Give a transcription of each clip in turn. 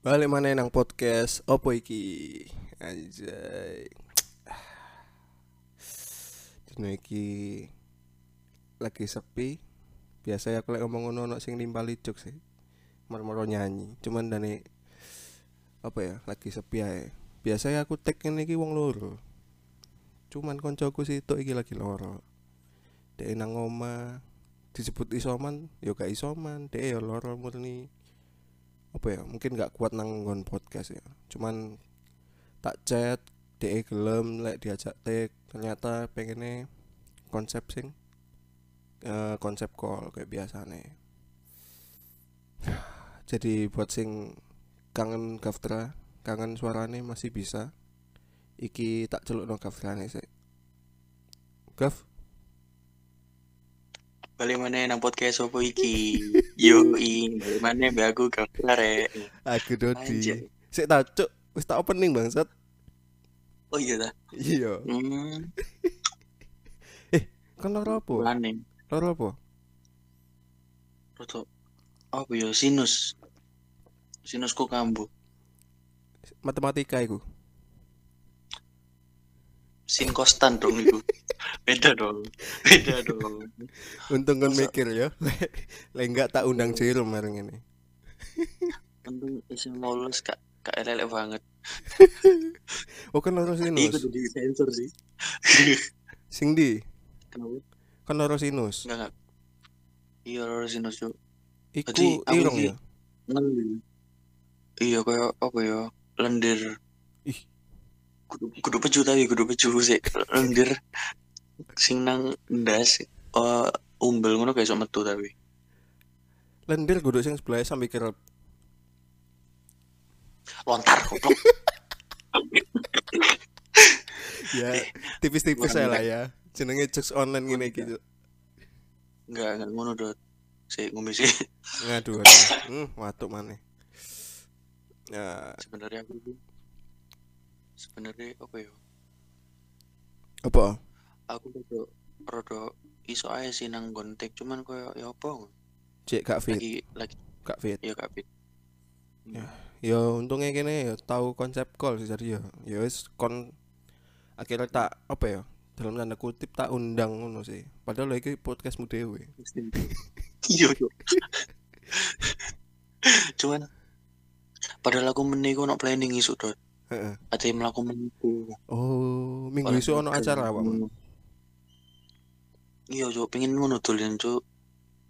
Balik mana nang podcast? Opo iki? Anjay. Dino iki Lagi sepi. Biasa aku lagi ngomong ngono sing nimbali jok sih. Moro-moro nyanyi. Cuman dani Apa ya Lagi sepi aja Biasanya aku tag ini iki wong loro. Cuman koncoku sih itu iki lagi loro. Dek nang oma disebut isoman yo gak isoman. Dek yo loro murni apa ya mungkin nggak kuat nanggon podcast ya. Cuman tak chat de gelem lek diajak take ternyata pengennya konsep sing uh, konsep call kayak nih jadi buat sing kangen Gaftra kangen suarane masih bisa. Iki tak celuk no nih sih Gaf balik mana nang podcast opo iki? Yo i balik mana be aku gambar aku Dodi. Sik tak cuk wis tak opening bangsat. Oh iya dah iya. Hmm. Kan loro apa? Aneh loro apa? Roto apa yo sinus. Sinusku kambuh. Matematika iku sin konstan dong itu. Beda dong beda dong. Untung kan mikir ya. Lek enggak tak undang Jerome bareng ini. Untung isim lolos kak kak elek banget. Oh kan iya sinus. kudu di sensor sih. Sing di? Kenapa? Kan loro sinus. Enggak enggak. Iya loro sinus yo iku irong ya? iya kayak apa ya? Lendir. Kudu kudu peju tapi kudu peju sih lendir sing nang ndas eh umbel ngono kayak sok metu tapi. Lendir guduk sing sebelah sampai kira lontar goblok. Ya Eh, tipis-tipis saya lah ya. Jenenge jokes online gini gitu enggak enggak ngono dot. Sih ngombe sih. Ngaduh aduh. hmm, watuk mana ya. Sebenarnya aku sebenarnya apa ya? Apa? Aku rada rada iso aja sih nang gontek cuman koyo ya apa? Cek gak fit. Lagi lagi. Gak fit. Ya kak Fit. Ya. ya untungnya kene ya tahu konsep call sih jadi ya. Ya wis kon akhirnya tak apa ya dalam tanda kutip tak undang ngono sih. Padahal lagi podcastmu dewe iya yo cuman padahal aku meniku no planning isu dot Heeh. ada yang melakukan meniku oh minggu isu ono acara awakmu iya cuk pengen ngono dolen cuk.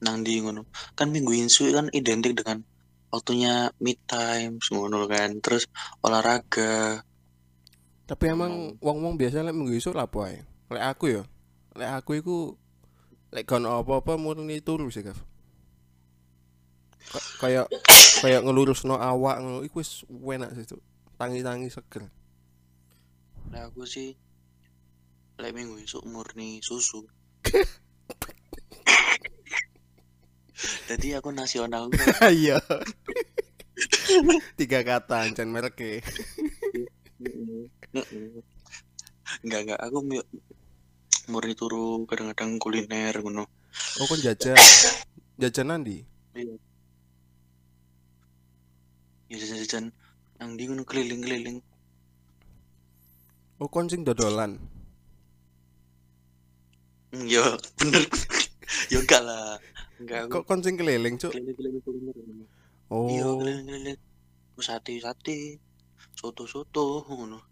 Nang di ngono? Kan minggu isu kan identik dengan waktunya mid time ngono kan. Terus olahraga. Tapi emang wong-wong biasa lek minggu isu lapo ae. Lek aku ya lek aku iku lek kon apa-apa murni turu sih Gav Ka- kayak kayak ngelurusno awak ngono iku wis enak sih Cuk. Tangi-tangi seger. Nah aku sih lek minggu isu murni susu. Jadi aku nasional. Iya. Tiga kata ancan merek enggak enggak aku murni turu kadang-kadang kuliner ngono. Oh kon jajan? Jajan nanti ya jajan nang di ngono keliling-keliling. Oh kon sing dodolan? Hmm, yo bener. Yo enggak lah. Enggak kok kon sing keliling cuk? keliling-keliling ngono oh. Iya keliling-keliling. Sate sate soto soto ngono.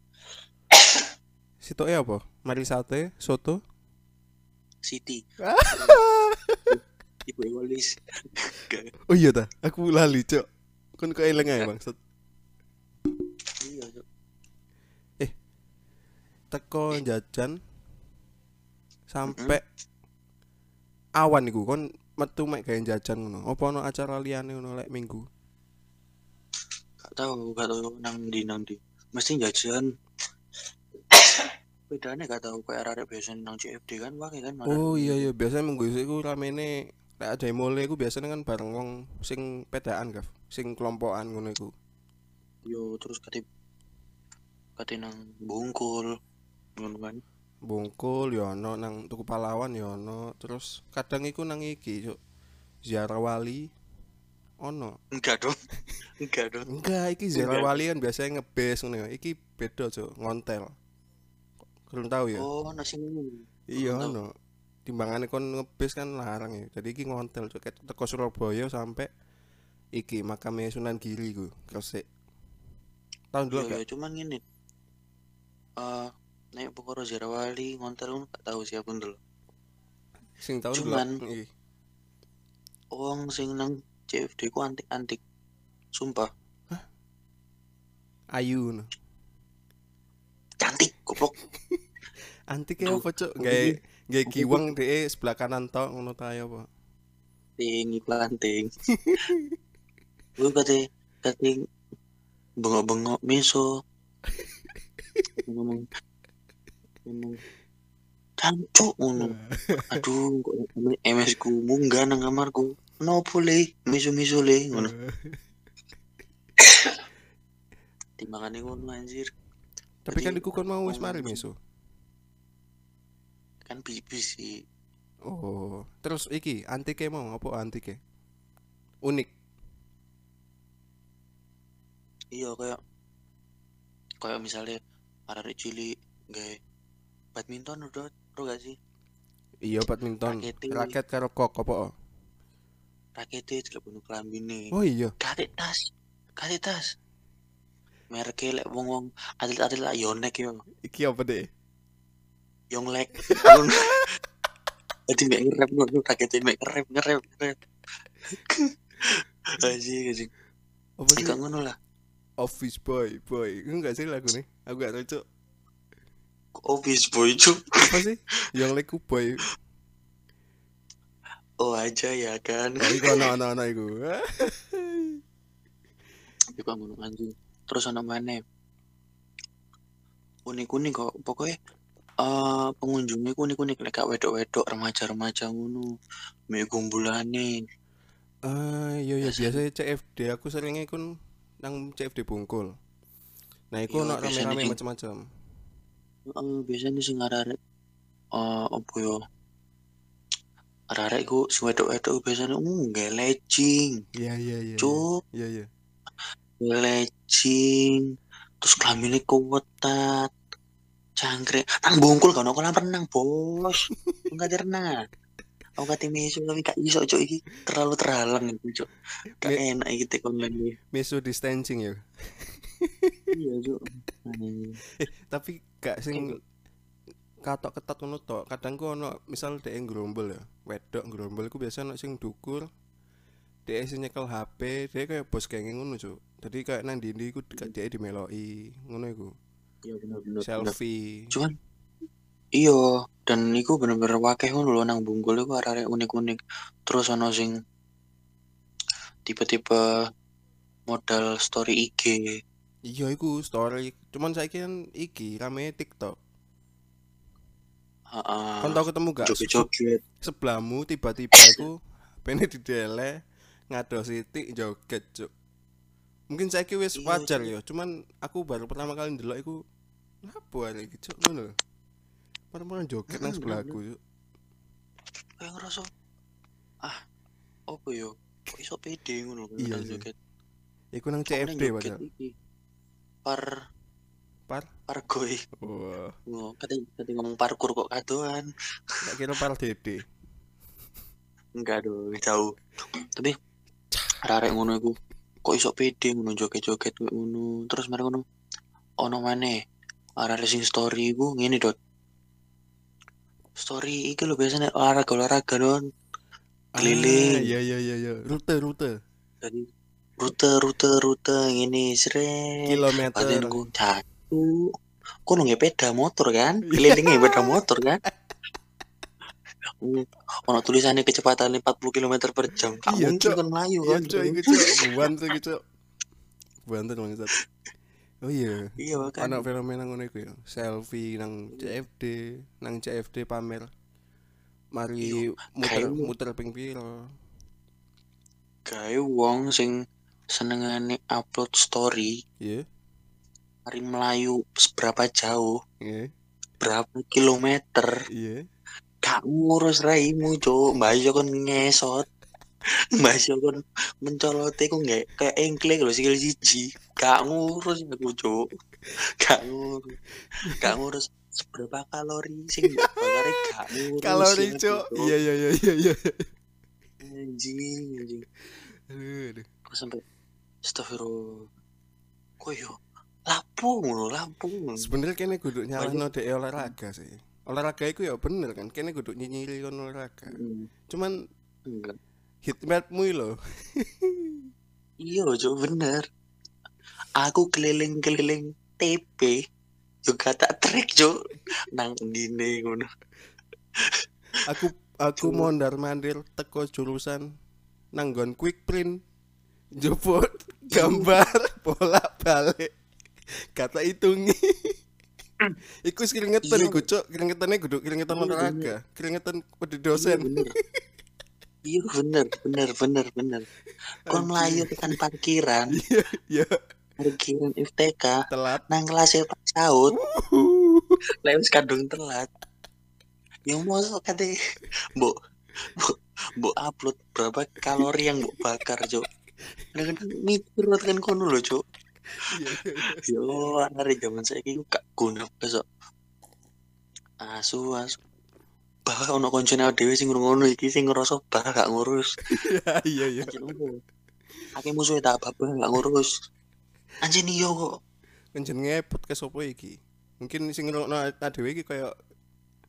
Sitoke apa? Mari sate soto? Siti. Ibu Ewalis oh iya ta aku lali cuk. Kon kok eling ae maksud iya Cuk. Teko jajan sampai awan iku kon metu mek gawe jajan ngono. Apa ono acara liyane ngono lek minggu? Gak tahu gak tahu nang di nang di mesti jajan. Bedanya gak tahu kayak arek biasa nang CFD kan wae kan oh iya iya. Biasanya minggu iku ramene lek ada mole iku biasanya kan bareng wong sing pedaan Gav sing kelompokan ngono iku. Yo terus kate kate nang bungkul ngono Bungkul ya ono nang Tuku Pahlawan ya ono. Terus kadang iku nang iki cuk. Ziarah wali. Ono. Enggak dong enggak dong enggak iki Zara Wali kan biasanya ngebes ngono ya. Iki beda cuk. Ngontel. Kurang tahu ya? Oh nasi iya ono. timbangannya kon ngebes kan larang ya. Jadi iki ngontel cuk. Teko Surabaya sampai iki makamnya Sunan Giri ku Gresik. Tahun dulu gak? iya, cuman gini eh naik pokoro Jarawali ngontel pun gak tahu siapa dulu. Sing dulu cuman- iki Wong sing nang CFD ku antik-antik. Sumpah. Ayu no. cantik goblok. Antiknya Duh, apa iki- gawe aku giwang deh sebelah kanan tok ngono ta ya apa? ting iklan ting. Gue kate kate bengok-bengok meso ngomong ngomong cancuk ngono aduh MS ku munggah nang kamarku nopo le miso-miso le ngono timbangane ngono anjir Tapi kan Jadi, iku kon mau wis mari langsung. meso. kan bibi sih Oh, terus iki antike mau apa antike? Unik. iya kayak kayak misalnya arek cilik gawe badminton udah udah gak sih Iya badminton. Rakete. Raket karo kok apa? rakete celuk bunuh kelambine Oh iya. Kate tas, kate tas. Merek lek wong-wong atlet-atlet lah Yonek yo, Iki apa deh? Yonglek. Jadi mek ngerep ngono rakete mek ngerep ngerep ngerep. Aji aji. Apa sih? Ngono lah. Office boy, boy. Itu enggak sih lagu nih? Aku gak tahu cuk. Office boy cu. Apa sih? Yang leku boy. Oh aja ya kan. Oh, iku ana ana ana iku. Ngono anjing. Terus ana mana? Unik-unik kok. Pokoknya eh pengunjungnya ku unik-unik lek gak wedok-wedok remaja-remaja ngono. Mek gumbulane. Ah, iya iya Biasanya- biasanya CFD aku seringnya ikut nang CFD Bungkul. Nah, iku Iya, ono biasanya rame-rame macam-macam. Heeh, biasanya sing arek eh apa yo? Arek ku sing wedok-wedok biasanya uh ngelecing, Iya iya iya. iya. cuk, Iya iya. ngelecing. Terus kelaminnya kuwetat. Cangkrik. Nang bungkul kan kolam renang, Bos. Enggak renang. Aku kate mesu tapi gak iso cuk iki terlalu terhalang itu cuk. Gak enak iki tek online iki. Meso distancing ya. Iya cuk. Anjing. Tapi gak sing katok ketat ngono tok. Kadang ku ono misal dhek nggrombol ya. Wedok nggrombol iku biasa ono sing dukur. Dhek sing nyekel HP, dhek kayak bos gengeng ngono, Cuk. Jadi kayak nang ndi iku dhek dimeloki, ngono iku. Iya bener-bener. bener. Selfie. Cuman iya dan iku bener-bener wakeh ngono lho nang Bungkul iku arek unik-unik. Terus ono sing tipe-tipe modal story IG. Iya iku story. Cuman saiki kan iki rame TikTok. Heeh. Kan tau ketemu gak? Joget-joget. sebelahmu tiba-tiba aku pengen didele ngadosi tik joget cuk mungkin saya wis Iya, wajar Cuk. ya cuman aku baru pertama kali ndelok iku apa hari iki cuk ngono Perempuan joget nang sebelahku cuk Kayak ngerasa ah apa yo? Kok iso pede ngono Iya sih. joget. iku nang CFD padahal. Par Par? pargoy. wah Oh, kata kata ngomong parkur kok kadoan. tak kira par dede Enggak dong, jauh. Tapi arek ngono iku kok iso pede ngono joget-joget ngono. Terus mereka ngono ono maneh arek sing story iku ngene dot. Story iki lho biasanya olahraga olahraga don. Keliling. ah, iya iya iya iya rute rute Jadi rute rute rute ngene sret. kilometer Badanku jatuh. Kok nggak sepeda motor kan? Kelilingnya sepeda motor kan? Ono tulisannya kecepatan 40 km per jam. Gak Iya, mungkin Cok. kan melayu iya kan? cuk buanter iku cuk buanter bangsat oh iya Iya kan. Anak fenomena ngono iku ya. Selfie nang CFD, nang CFD pamer. Mari muter kayaknya- muter ping piro. Gawe wong sing senengane upload story Iya, mari melayu seberapa jauh, iya, berapa kilometer, iya. gak ngurus raimu, Cuk. Mbak Yo kon ngesot. Mbak Sio kon mencolote ku nggak kayak engkle kalau sikil siji. Gak ngurus aku cuk. Gak ngurus. Gak ngurus seberapa kalori sing mbok bakare gak ngurus. Kalori ya, cuk. Cuk. Iya iya iya iya iya. Anjing, anjing. Aduh, aduh. Aku sampai astagfirullah. Koyo lapo ngono, lapo ngono. Sebenarnya kene kudu nyalahno dhek olahraga sih. Olahraga iku ya bener kan, kene kudu nyinyiri kon olahraga. Hmm, Cuman Enggak. hitmatmu lho. Iya, cuk bener. Aku keliling-keliling TP juga tak trek, cuk. Nang ndine ngono. Aku aku mondar mandir teko jurusan nanggon quick print. Juput gambar bolak balik. Kata hitungi. Iku keringetan Iya. iku, Cuk. Keringetane kudu keringetan Iya, olahraga. Keringetan pada Iya, dosen. bener. Iya bener, bener, bener, bener. Kon melayu tekan parkiran, Ya, parkiran FTK, telat. nang kelas Pak Saud, lewat kadung telat. Yang mau kate, mbok, mbok, mbok upload berapa kalori yang mbok bakar, cuk. Kadang mikir kan kono lho, cuk. Iya, Yo, hari zaman saya itu gak guna besok. Asu, asu. Bahwa ono koncone dhewe sing ngono iki sing ngerasa bah gak ngurus. Iya, iya, iya. Ake musuhe tak apa gak ngurus. Anjir iya kok. Jenenge podcast opo iki? Mungkin sing ngrungokno dhewe iki kaya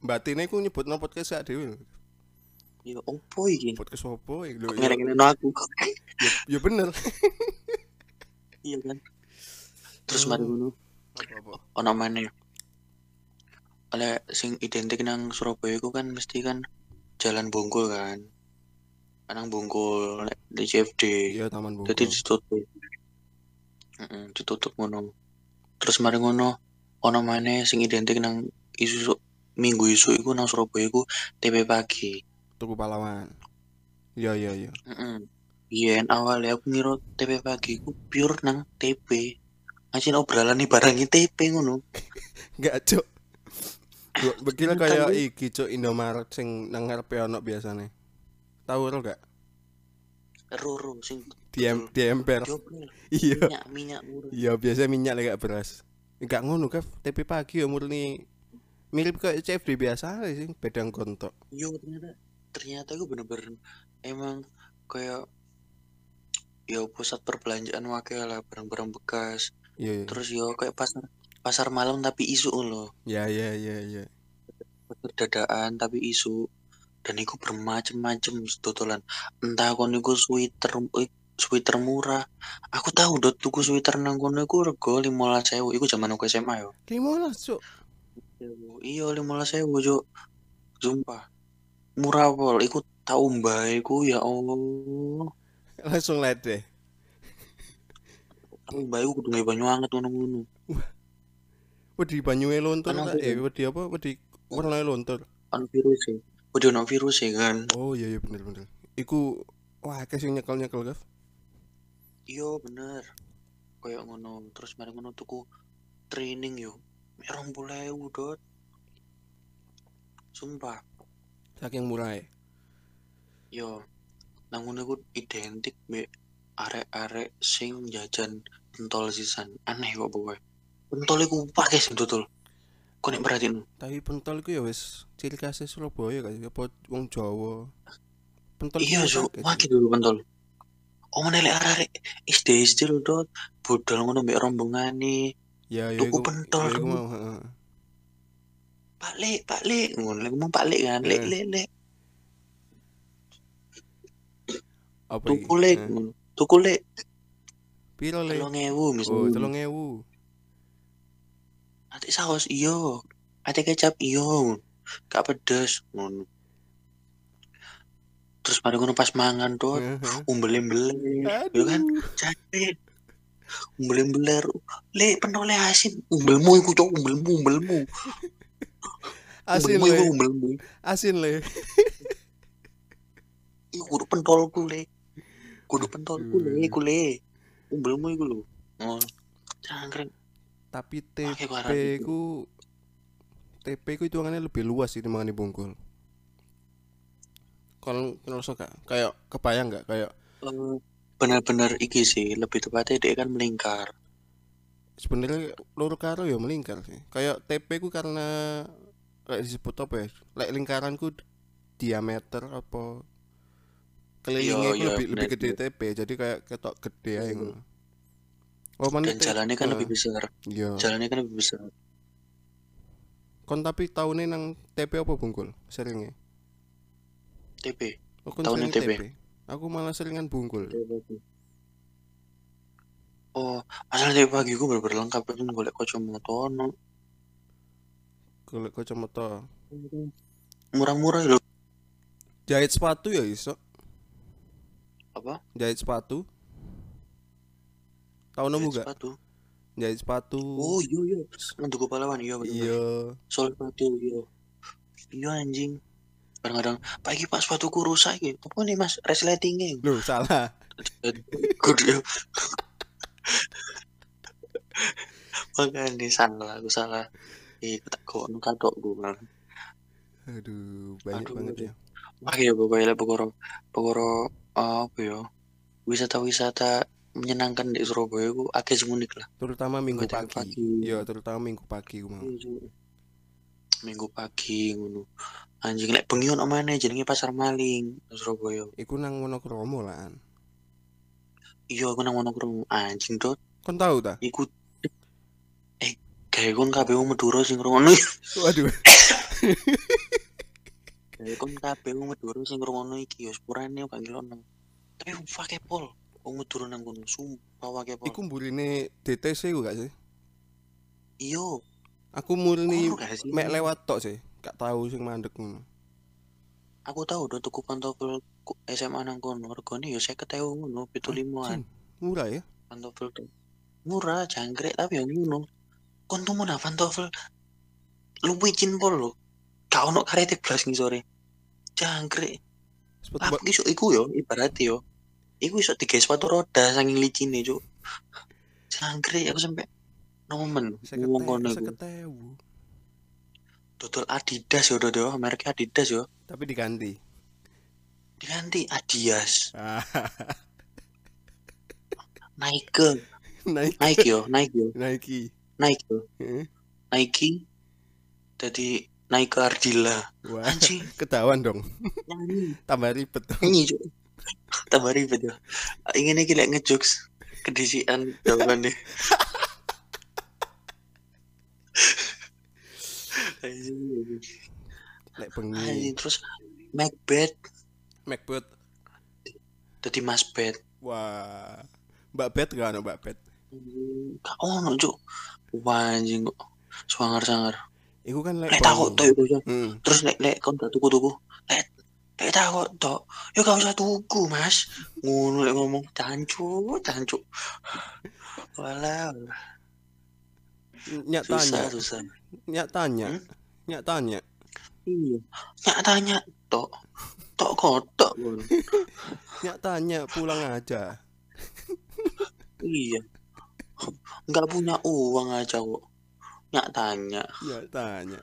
batine iku nyebutno podcast sak dhewe. Lho. Ya opo iki? Podcast opo iki lho. Ya, Ngereng-ngereng aku. ya bener. Iya kan. Terus mari ngono ono maneh. Oleh sing identik nang Surabaya iku kan mesti kan jalan Bungkul kan. Nang Bungkul di CFD. Iya, Taman Bungkul. Jadi ditutup. Heeh, ditutup ngono. Terus mari ngono ono maneh sing identik nang isu minggu isu iku nang Surabaya iku TP pagi. Tuku pahlawan. Iya, iya, iya. Heeh. Yen awalnya aku ngira TP pagi ku pure nang TP. Anjir obrolan nih barang TP ngono. Enggak, Cuk. Gua bekira Bentar, kaya Wi. iki, Cuk, Indomaret sing nang ngarepe ono biasane. Tahu ro gak? Roro sing Di em di emper. Iya. minyak minyak. Iya, biasa minyak lek gak beras. Enggak ngono, Kaf. TP pagi ya murni mirip kayak CFD biasa sih, bedang kontok. Yo ternyata ternyata itu bener-bener emang kayak ya pusat perbelanjaan wakil lah barang-barang bekas. Iya, iya. Terus yo kayak pasar pasar malam tapi isu loh. Ya, ya, ya, ya. Pasar dadaan tapi isu. Dan iku bermacam-macam dodolan. Entah kon iku sweater eh, sweater murah. Aku tahu dot tuku sweater nang kono iku rego 15.000. Iku zaman aku SMA yo. 15, Cuk. Iya 15.000 Cuk. Sumpah. Murah pol. Iku tau mbae iku ya Allah. Langsung lihat deh. Tau mbae iku kudu banyu anget ngono-ngono. Wedi Ana tak? apa Eh, ya? wedi apa? Wedi warnanya lontur. Ono virus e. Udah ono virus ya kan. Oh, iya iya bener bener. Iku wah akeh sing nyekel-nyekel, Kaf. Iya bener. Kayak ngono. Terus mari ngono tuku training yo. 20.000 dot. Sumpah. Saking murah ya. Yo. Nang ngono iku identik mbek arek-arek sing jajan pentol sisan. Aneh kok pokoknya. Pentol iku pakai sing total. Kok nek perhatiin Tapi pentol iku ya wis ciri khasnya Surabaya kan apa wong Jawa. Pentol Iya, Cuk. akeh, Wah, dulu pentol. Oh, mana lek arek SD SD lho, Dot. Budal ngono mbek rombongane. Ya ya Tuku pentol, ya iku Cuk. mau, heeh. Pak Lek, Pak Lek. Ngono lek ngomong Pak Lek kan. Lek, lek, lek. Apa? Tuku lek. Tuku lek. Piro le? 3000 Oh, misalnya. 3000. Ate saus iyo. Ate kecap iyo. Gak pedes ngono. Terus mari ngono pas mangan, Dot. Heeh. Umbel-umbel. Yo kan. Jadi umbel-umbel. Lek pentole asin. Umbelmu iku cok umbelmu, umbelmu. Asin Umbelmu iku le. Asin le. Iku kudu pentolku le. Kudu pentolku le, Aduh. iku le. Umbelmu iku lho. Oh. Tapi TP ku TP ku hitungannya lebih luas sih dibanding Bungkul. Kalau ngerasa gak kayak kebayang gak kayak benar-benar iki sih lebih tepatnya dia kan melingkar sebenarnya loro karo ya melingkar sih. Kayak TP ku karena kayak disebut apa ya? Lek lingkaranku diameter apa kelilingnya Iya, ku iya, lebih lebih gede TP jadi kayak ketok gede aja ngono. Oh, dan jalannya kan lebih besar Iya. jalannya kan lebih besar Kon tapi tahunnya nang TP apa bungkul? Seringnya? TP Oh, kon Tahunnya TP. TP. Aku malah seringan bungkul. oh masalah dari pagi gue bener-bener lengkap kan golek kacamata ono Golek kacamata. murah-murah loh Jahit sepatu ya iso. apa Jahit sepatu. Tahu nemu gak? sepatu Jahit sepatu. oh iya iya nang tuku pahlawan iya Iya. soal sepatu iya iya anjing kadang-kadang pagi pak sepatuku rusak gitu apa nih mas resletingnya Loh, salah. Ya. Makanya salah, aku salah. Eh, tak kok nu katok gue. Aduh, banyak Aduh, banget ya. Wah ya pokoknya lah pokoro pokoro apa ya? Wisata-wisata menyenangkan di Surabaya ku akeh sing unik lah. Terutama minggu pagi. pagi. Iya, terutama minggu pagi ku mau. Iya. Minggu pagi ngono. Anjing lek bengi ono maneh jenenge Pasar Maling Surabaya. Iku nang Wonokromo lah. Iya aku nang ngono krungu anjing dot. Kon tahu ta? Iku kayak kon kabeh wong Madura sing ngrungokno Waduh. Kayak kon kabeh wong Madura sing ngrungokno iki ya sepurane gak ngelono. Tapi wake pol. Wong Madura nang kono sumpah wake pol. Iku mburine DTC ku gak sih? Iya, Aku murni mek lewat tok sih. Gak tahu sing mandek ngono. Aku tahu do tuku pantofel SMA nang kono regane ya 50.000 ngono, 75-an Anjing, Murah ya? pantofel tuh. Murah jangkrik tapi yang ngono. Kon tuh mana pantofel lu wicin pol lo. Gak ono karete blas ngisore. Jangkrik. Ba- iso iku yo ibarat yo. Iku iso tiga sepatu roda saking licine, Cuk. Jangkrik aku sampe nomen wong iku. seket ewu. Dodol Adidas yo Dodo, merek Adidas yo. Tapi diganti. Diganti Adidas, Nike, Nike. Nike yo, Nike yo, Nike. Nike. Heeh. Nike jadi Nike Ardila. Wah, Anjing, ketahuan dong. nyanyi, Tambah ribet dong. nyanyi. Tambah ribet yo. Ingin lek ngejokes kedisian jawabannya. Lek bengi. Anjing, terus Macbeth Macbeth. jadi Mas Bet. Wah. Mbak Bet gak ada Mbak Bet. Gak ono cuk. Wah anjing kok. Sangar-sangar. Iku kan lek takut tok iku. Hmm. Terus lek lek kon gak tuku-tuku. Lek lek takut tok. Ya gak usah tuku, Mas. Ngono lek ngomong cancuk. Walah, walah. Nyak tanya, susah susah. nyak tanya, Hmm? nyak tanya. Iya. Nyak tanya tok. Tok kotok. Nyak tanya pulang aja. Iya. Enggak punya uang aja kok. Nyak tanya. Nyak tanya.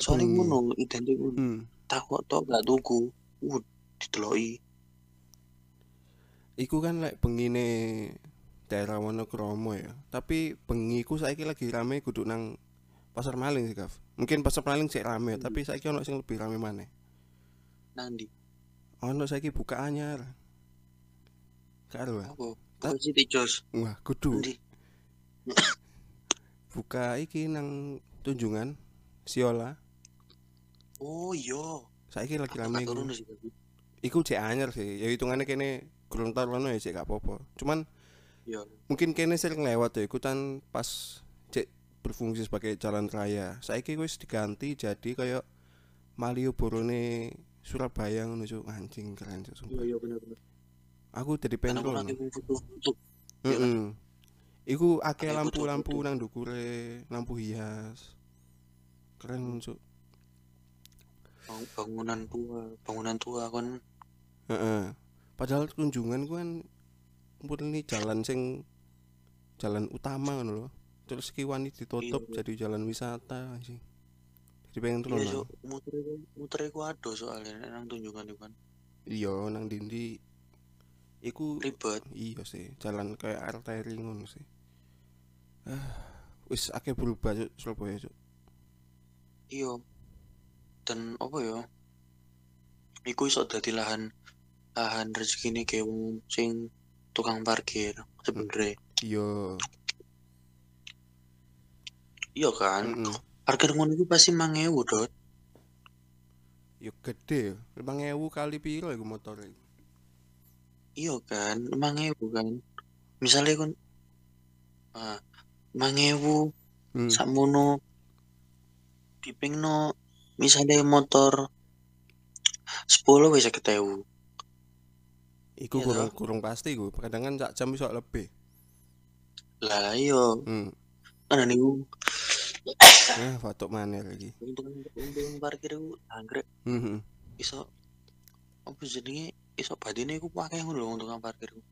Soalnya bengi. ngono identik. Hmm. Takut tok gak tuku. Uh, diteloki. Iku kan lek bengine daerah Wonokromo ya. Tapi bengiku saiki lagi rame kudu nang Pasar Maling sih, Kaf. Mungkin Pasar Maling sih rame, tapi saiki ono sing lebih rame maneh. Nang ndi? Ono saiki buka anyar. Karo. Apa? City Jos. Wah, kudu buka iki nang Tunjungan Siola. Oh iya. Saiki lagi rame iku. Iku cek anyar sih. Ya hitungannya kene Grontar lono ya cek gak apa-apa. Cuman Iya. mungkin kene sering lewat ya ikutan pas cek berfungsi sebagai jalan raya. Saiki wis diganti jadi kayak Malioboro-ne Surabaya ngono cuk anjing keren cuk Iya iya benar benar. Aku jadi pengen aku lagi ngono. foto foto. Heeh. Iku akeh lampu-lampu nang ndukure, lampu hias. Keren cuk. Bang- Bangunan tua, bangunan tua kan. Heeh. Padahal kunjungan ku kan ini jalan sing jalan utama ngono lho. Terus kiwani ditutup Iya. jadi jalan wisata anjing. pengen Iya, turunan Cuk. Muter muter iku ado soalnya nang tunjungan iku kan. iya nang dindi iku Ribet. iya sih jalan kayak arteri ngono sih ah wis akeh berubah Cuk, Surabaya Cuk. Iya. Dan apa ya? Iku iso dadi lahan lahan rezekine ke wong sing tukang parkir sebenarnya. iya Iya kan? heeh Parkir ngono iku pasti 5000, Dot. yo gede ya 5000 kali piro iku motor iku Iya kan? 5000 kan. Misalnya kon ah 5000 hmm. sakmono dipingno misalnya motor 10 wis 50.000. iku Iya kurang kurang pasti iku kadang kan sak jam iso lebih Lah iya, hmm. kan niku nah foto mana lagi untung untung parkir iku anggrek hmm. iso apa jenenge iso badine iku akeh ngono lho untuk parkir iku. Lagi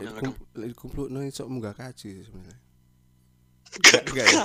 Kadang-kadang. kumpul, lagi kumpul no iso munggah kaji sebenarnya. Enggak, enggak ya.